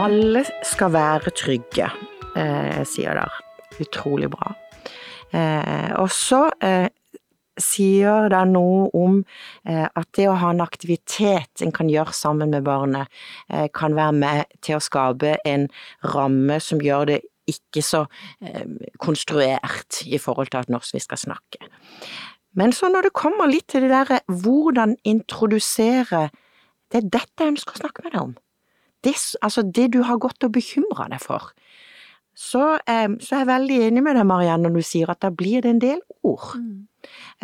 Alle skal være trygge, eh, sier der. Utrolig bra. Eh, og så eh, sier det noe om eh, at det å ha en aktivitet en kan gjøre sammen med barnet, eh, kan være med til å skape en ramme som gjør det ikke så eh, konstruert i forhold til at når vi skal snakke. Men så når det kommer litt til det derre hvordan introdusere Det er dette jeg ønsker å snakke med deg om det, altså det du har gått og bekymra deg for, så, eh, så, er jeg veldig enig med deg, Marianne, når du sier at da blir det en del ord. Mm.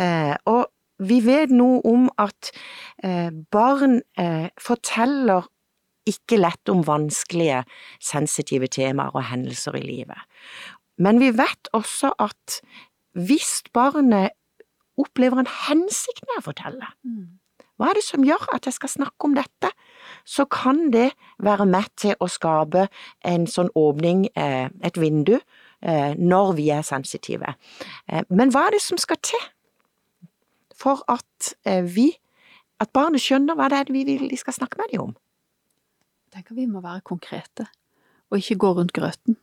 Eh, og vi vet noe om at eh, barn eh, forteller ikke lett om vanskelige, sensitive temaer og hendelser i livet. Men vi vet også at hvis barnet opplever en hensikt med å fortelle, mm. hva er det som gjør at jeg skal snakke om dette? Så kan det være med til å skape en sånn åpning, eh, et vindu, eh, når vi er sensitive. Eh, men hva er det som skal til for at vi, at barnet skjønner hva det er vi vil de skal snakke med dem om? Jeg tenker vi må være konkrete, og ikke gå rundt grøten.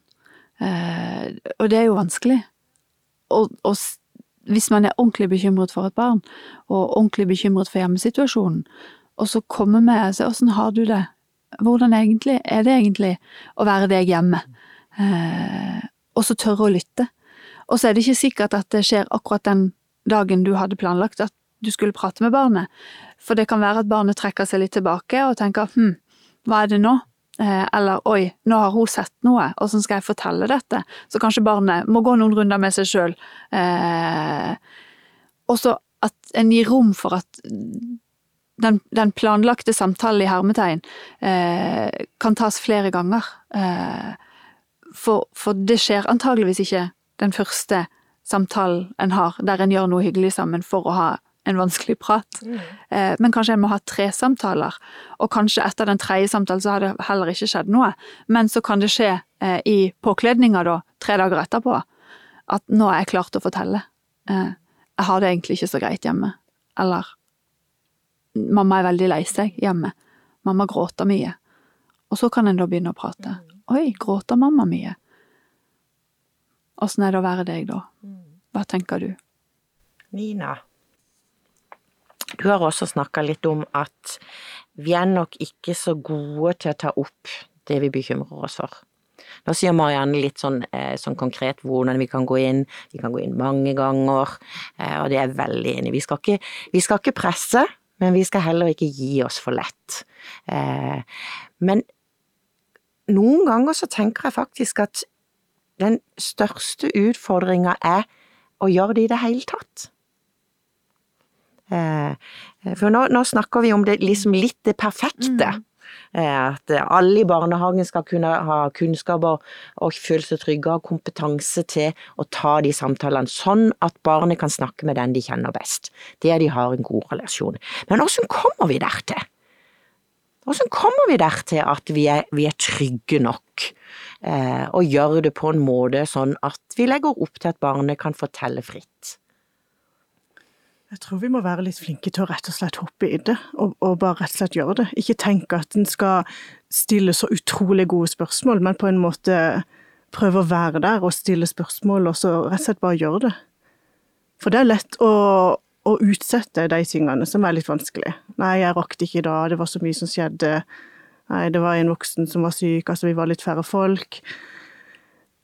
Og det er jo vanskelig. Og, og hvis man er ordentlig bekymret for et barn, og ordentlig bekymret for hjemmesituasjonen, og så komme med og si åssen har du det, hvordan egentlig er det egentlig å være deg hjemme, eh, og så tørre å lytte. Og så er det ikke sikkert at det skjer akkurat den dagen du hadde planlagt at du skulle prate med barnet, for det kan være at barnet trekker seg litt tilbake og tenker hm, hva er det nå? Eh, eller oi, nå har hun sett noe, åssen skal jeg fortelle dette? Så kanskje barnet må gå noen runder med seg sjøl. Eh, og så at en gir rom for at den, den, planlagte samtalen i hermetegn eh, kan tas flere ganger. Eh, for, for, det skjer antageligvis ikke den første samtalen en har, der en gjør noe hyggelig sammen for å ha en vanskelig prat. Mm. Eh, men kanskje en må ha tre samtaler, og kanskje etter den tredje samtalen så har det heller ikke skjedd noe. Men så kan det skje eh, i påkledninga da, tre dager etterpå, at nå er jeg klar til å fortelle. Eh, jeg har det egentlig ikke så greit hjemme. Eller mamma er veldig lei seg hjemme. Mamma gråter mye. Og så kan en da begynne å prate. Mm. Oi, gråter mamma mye? Åssen er det å være deg, da? Mm. Hva tenker du? Nina, du har også snakka litt om at vi er nok ikke så gode til å ta opp det vi bekymrer oss for. Nå sier Marianne litt sånn, eh, sånn, konkret hvordan vi kan gå inn. Vi kan gå inn mange ganger, eh, og det er jeg veldig enig i. Vi, vi skal ikke presse, men vi skal heller ikke gi oss for lett. Eh, men noen ganger så tenker jeg faktisk at den største utfordringa er å gjøre det i det hele tatt. Eh, for nå, nå, snakker vi om det liksom litt det perfekte. Mm. Eh, at alle i barnehagen skal kunne ha kunnskaper og føle seg trygge og kompetanse til å ta de samtalene, sånn at barnet kan snakke med den de kjenner best. Det er de har en god relasjon. Men hvordan kommer vi der til? Hvordan kommer vi der til at vi er, vi er trygge nok, eh, og gjør det på en måte sånn at vi legger opp til at barnet kan fortelle fritt? Jeg tror vi må være litt flinke til å rett og slett hoppe i det, og, og bare rett og slett gjøre det. Ikke tenke at en skal stille så utrolig gode spørsmål, men på en måte prøve å være der og stille spørsmål, og så rett og slett bare gjøre det. For det er lett å, å utsette de tingene som er litt vanskelig. Nei, jeg rakk det ikke da, det var så mye som skjedde. Nei, det var en voksen som var syk, altså vi var litt færre folk.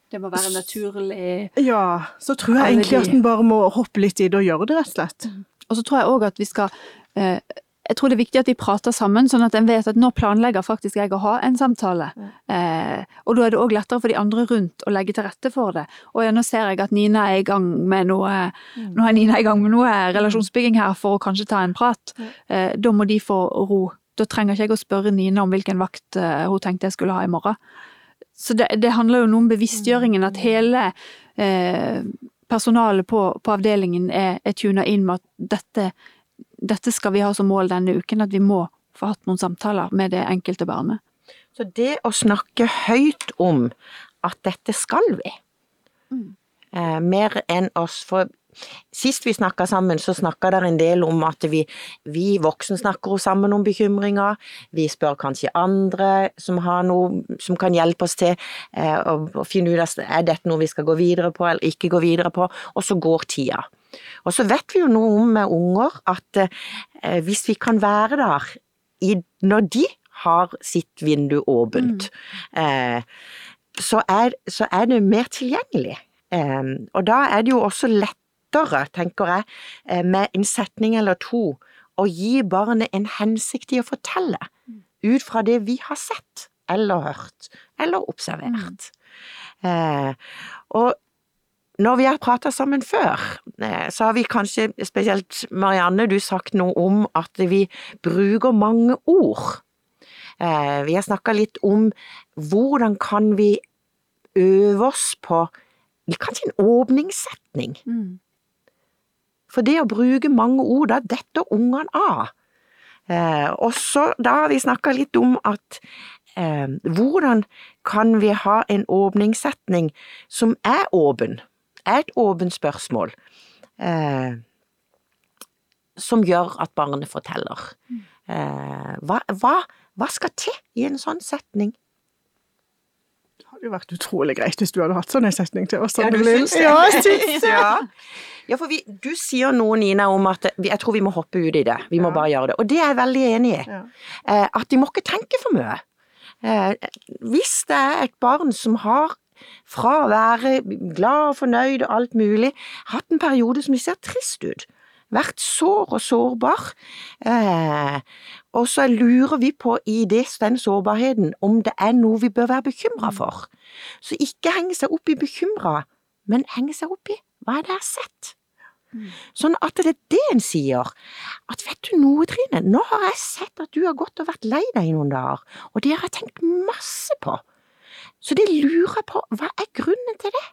Det må være naturlig. Ja, så tror jeg egentlig at en bare må hoppe litt i det og gjøre det, rett og slett. Mm. Og så tror jeg òg at vi skal eh, jeg tror det er viktig at vi prater sammen, sånn at en vet at nå planlegger faktisk jeg å ha en samtale. Eh, og da er det òg lettere for de andre rundt å legge til rette for det. Og ja, nå ser jeg at Nina er i gang med noe mm. Nå er Nina i gang med noe relasjonsbygging her for å kanskje ta en prat. Eh, da må de få ro. Da trenger ikke jeg å spørre Nina om hvilken vakt hun tenkte jeg skulle ha i morgen. Så det, det, handler jo noe om bevisstgjøringen, at hele eh, personalet på, på, avdelingen er, er tuna inn med at dette, dette skal vi ha som mål denne uken, at vi må få hatt noen samtaler med det enkelte barnet. Så det å snakke høyt om at dette skal vi, mm. eh, mer enn oss For Sist vi snakka sammen, så snakka der en del om at vi, vi voksne snakker sammen om bekymringer. Vi spør kanskje andre som har noe som kan hjelpe oss til eh, å, å finne ut av er dette noe vi skal gå videre på eller ikke gå videre på, og så går tida. Og så vet vi jo noe om med unger at eh, hvis vi kan være der i, når de har sitt vindu åpent, mm. eh, så, er, så, er, det mer tilgjengelig. Eh, og da er det jo også lett lettere, tenker jeg, eh, med en setning eller to å gi barnet en hensikt i å fortelle, ut fra det vi har sett eller hørt eller observert. Mm. Eh, og når vi har prata sammen før, eh, så har vi kanskje, spesielt Marianne, du sagt noe om at vi bruker mange ord. Eh, vi har snakka litt om hvordan kan vi øve oss på kanskje en åpningssetning. Mm. For det å bruke mange ord, da detter ungene av. Eh, og så da vi snakka litt om at eh, hvordan kan vi ha en åpningssetning som er åpen, er et åpent spørsmål, eh, som gjør at barnet forteller. Eh, hva, hva, hva skal til i en sånn setning? Hadde jo vært utrolig greit hvis du hadde hatt sånn en setning til oss. Ja, du syns det? Ja, syns det. ja. Ja, for vi, du sier noe, Nina, om at jeg tror vi må hoppe ut i det. Vi må bare gjøre det. Og det er jeg veldig enig i. Ja. Eh, at de må ikke tenke for mye. Eh, hvis det er et barn som har fra å være glad og fornøyd og alt mulig, hatt en periode som ser trist ut, vært sår og sårbar, eh, og så lurer vi på i det, den sårbarheten om det er noe vi bør være bekymra for. Så ikke henge seg opp i bekymra, men henge seg opp i hva er det jeg har sett? Sånn at det er det en sier. At vet du noe, Trine, nå har jeg sett at du har gått og vært lei deg i noen dager, og det har jeg tenkt masse på. Så det lurer jeg på, hva er grunnen til det?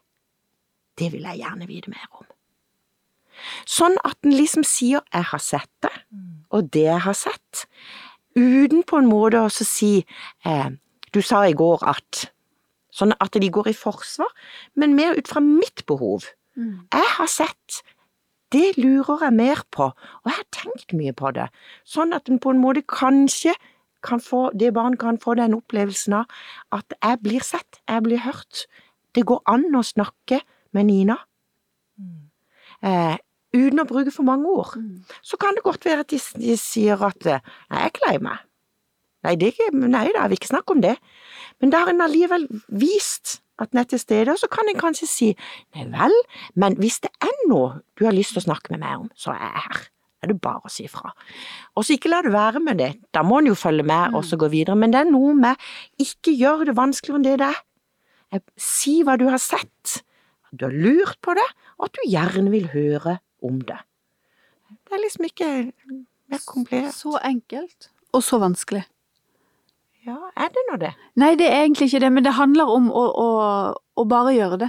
Det vil jeg gjerne vite mer om. Sånn at en liksom sier jeg har sett det, og det jeg har sett, uten på en måte å si eh, du sa i går at, sånn at de går i forsvar, men mer ut fra mitt behov. Mm. Jeg har sett det lurer jeg mer på, og jeg har tenkt mye på det, sånn at en på en måte kanskje kan få, det barn kan få den opplevelsen av at jeg blir sett, jeg blir hørt. Det går an å snakke med Nina. Mm. Eh, uten å bruke for mange ord. Mm. Så kan det godt være at de, de sier at nei, jeg er lei meg. Nei, det er ikke, nei da, jeg vil ikke snakke om det. Men da har en allikevel vist at en er til stede, og så kan en kanskje si nei vel, men hvis det er noe du har lyst til å snakke med meg om, så er jeg her. Det er det bare å si ifra. Og så ikke la det være med det, da må en jo følge med og så gå videre, men det er noe med ikke gjør det vanskeligere enn det det er. Si hva du har sett, at du har lurt på det, og at du gjerne vil høre om det. Det er liksom ikke mer komplisert. Så enkelt, og så vanskelig. Ja, er det nå det? Nei, det er egentlig ikke det, men det handler om å, å, å bare gjøre det.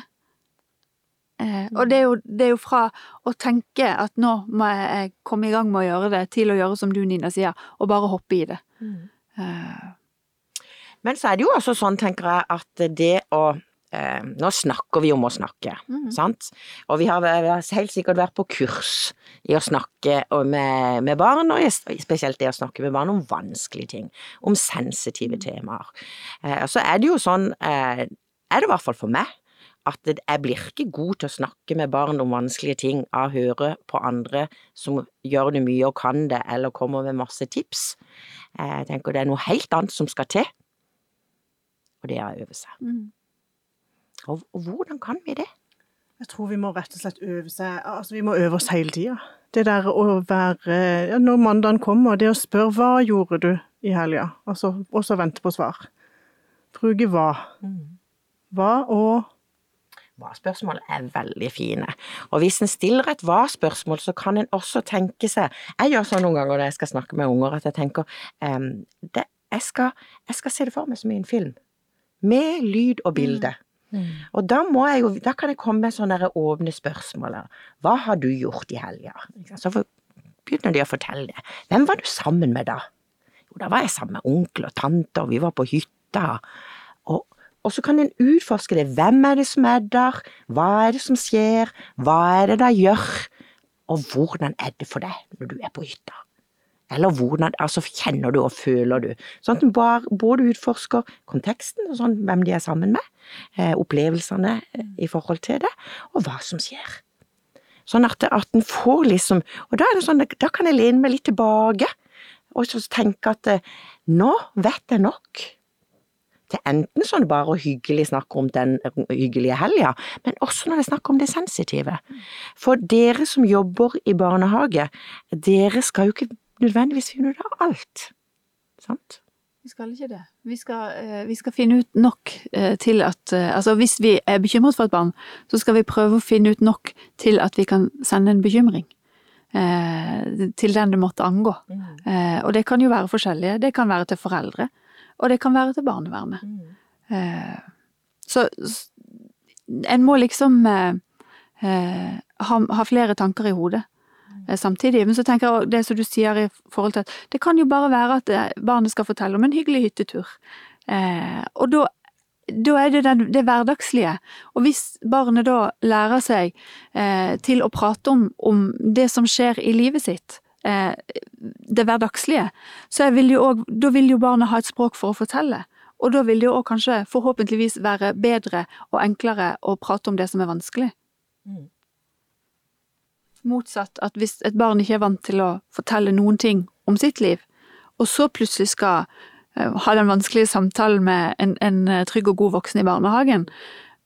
Eh, og det er, jo, det er, jo, fra å tenke at nå må jeg komme i gang med å gjøre det, til å gjøre som du, Nina, sier, og bare hoppe i det. Mm. Eh. Men så er det jo også sånn, tenker jeg, at det å eh, Nå snakker vi om å snakke, mm. sant? Og vi har, vi har, helt sikkert vært på kurs i å snakke med, med, barn, og spesielt det å snakke med barn om vanskelige ting, om sensitive temaer. Eh, så er det jo sånn, eh, er det i hvert fall for meg, at jeg blir ikke god til å snakke med barn om vanskelige ting av å høre på andre som gjør det mye og kan det, eller kommer med masse tips. Eh, jeg tenker det er noe helt annet som skal til, og det er å øve seg. Mm. Og, og hvordan kan vi det? Jeg tror vi må rett og slett øve seg Altså, vi må øve oss hele tida. Det der å være ja, Når mandagen kommer, det å spørre 'hva gjorde du i helga?' Og så vente på svar. Bruke hva. Mm. Hva og Hva-spørsmål er veldig fine. Og hvis en stiller et hva-spørsmål, så kan en også tenke seg Jeg gjør sånn noen ganger når jeg skal snakke med unger, at jeg tenker um, det, jeg, skal, jeg, skal, se det for meg som i en film. Med lyd og bilde. Mm. Mm. Og da, jo, da kan jeg komme med sånne åpne spørsmål. Hva har du gjort i helga? Så begynner de å fortelle det. Hvem var du sammen med da? Jo, da var jeg sammen med onkel og tante, og vi var på hytta. Og, og så kan en utforske det. Hvem er det som er der? Hva er det som skjer? Hva er det de gjør? Og hvordan er det for deg når du er på hytta? Eller hvordan altså kjenner du og føler du? Sånn at en både utforsker konteksten og sånn, hvem de er sammen med, eh, opplevelsene eh, i forhold til det, og hva som skjer. Sånn at, at en får liksom Og da er det sånn, da kan jeg lene meg litt tilbake og så tenke at eh, nå vet jeg nok til enten sånn bare å hyggelig snakke om den hyggelige helga, men også når det er snakk om det sensitive. For dere som jobber i barnehage, dere skal jo ikke nødvendigvis finne ut av alt. Sant? Vi skal ikke det. Vi skal, eh, vi skal finne ut nok eh, til at eh, Altså hvis vi er bekymret for et barn, så skal vi prøve å finne ut nok til at vi kan sende en bekymring. til den det måtte angå. Mm. og det kan jo være forskjellige. Det kan være til foreldre, og det kan være til barnevernet. Mm. så en må liksom ha, ha flere tanker i hodet. Eh, samtidig. Men så tenker jeg det som du sier i forhold til at det kan jo bare være at eh, barnet skal fortelle om en hyggelig hyttetur. Eh, og da, da er det den, det hverdagslige. Og hvis barnet da lærer seg eh, til å prate om, om, det som skjer i livet sitt, eh, det hverdagslige, så vil også, da vil jo barnet ha et språk for å fortelle. Og da vil det òg kanskje forhåpentligvis være bedre og enklere å prate om det som er vanskelig. Mm motsatt at hvis et barn ikke er vant til å fortelle noen ting om sitt liv, og så plutselig skal uh, ha den vanskelige samtalen med en, en, eh, trygg og god voksen i barnehagen,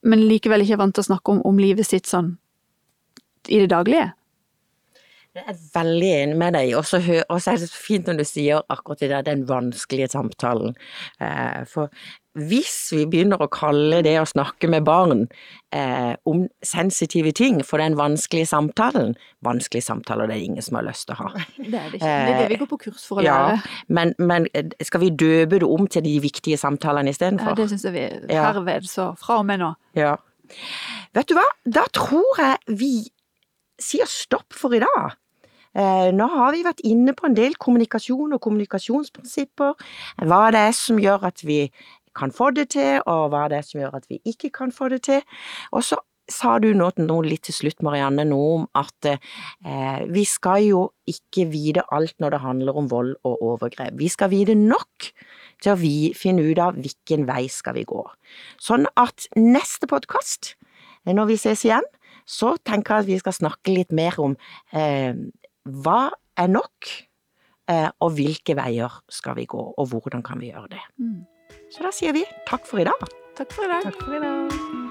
men likevel ikke er vant til å snakke om, om livet sitt sånn i det daglige. Jeg er veldig enig med deg, og så er det så fint når du sier akkurat det der, den vanskelige samtalen. Eh, for hvis vi begynner å kalle det å snakke med barn eh, om sensitive ting for den vanskelige samtalen Vanskelige samtaler det er ingen som har lyst til å ha. Det er det ikke. Det er det vi går på kurs for å ja, lære. Men, men, eh, skal vi døpe det om til de viktige samtalene istedenfor? Ja, det syns jeg vi herved, så fra og med nå. Ja. Vet du hva, da tror jeg vi sier stopp for i dag. Eh, nå har vi vært inne på en del kommunikasjon og kommunikasjonsprinsipper, hva det er som gjør at vi kan få det til, og hva det er som gjør at vi ikke kan få det til. Og så sa du nå litt til slutt, Marianne, noe om at eh, vi skal jo ikke vite alt når det handler om vold og overgrep. Vi skal vite nok til å vi finne ut av hvilken vei skal vi gå. Sånn at neste podkast, når vi ses igjen, så tenker jeg at vi skal snakke litt mer om eh, hva er nok, eh, og hvilke veier skal vi gå, og hvordan kan vi gjøre det. Mm. Så da sier vi takk for i dag. Takk for i dag. Takk for i dag.